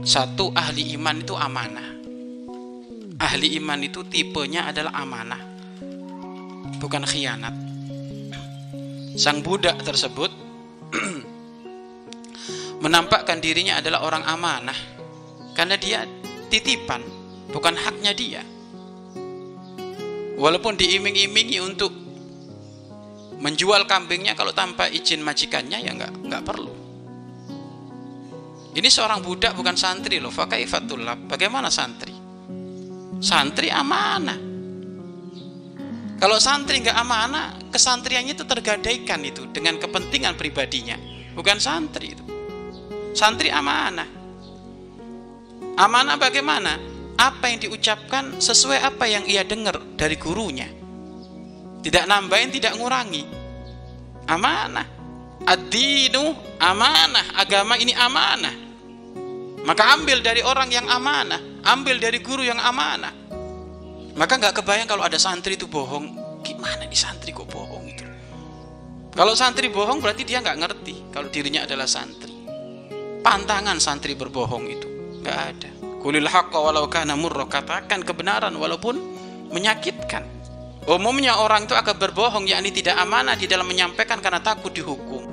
satu ahli iman itu amanah. Ahli iman itu tipenya adalah amanah bukan khianat. Sang budak tersebut menampakkan dirinya adalah orang amanah karena dia titipan bukan haknya dia. Walaupun diiming-imingi untuk menjual kambingnya kalau tanpa izin majikannya ya nggak nggak perlu ini seorang budak bukan santri loh fakaifatullah bagaimana santri santri amanah kalau santri nggak amanah kesantriannya itu tergadaikan itu dengan kepentingan pribadinya bukan santri itu santri amanah amanah bagaimana apa yang diucapkan sesuai apa yang ia dengar dari gurunya. Tidak nambahin, tidak ngurangi. Amanah. Ad-dinu amanah. Agama ini amanah. Maka ambil dari orang yang amanah. Ambil dari guru yang amanah. Maka nggak kebayang kalau ada santri itu bohong. Gimana nih santri kok bohong itu? Kalau santri bohong berarti dia nggak ngerti kalau dirinya adalah santri. Pantangan santri berbohong itu nggak ada. Kulil haqqa walau kana murra. Katakan kebenaran walaupun menyakitkan. Umumnya orang itu akan berbohong yakni tidak amanah di dalam menyampaikan karena takut dihukum.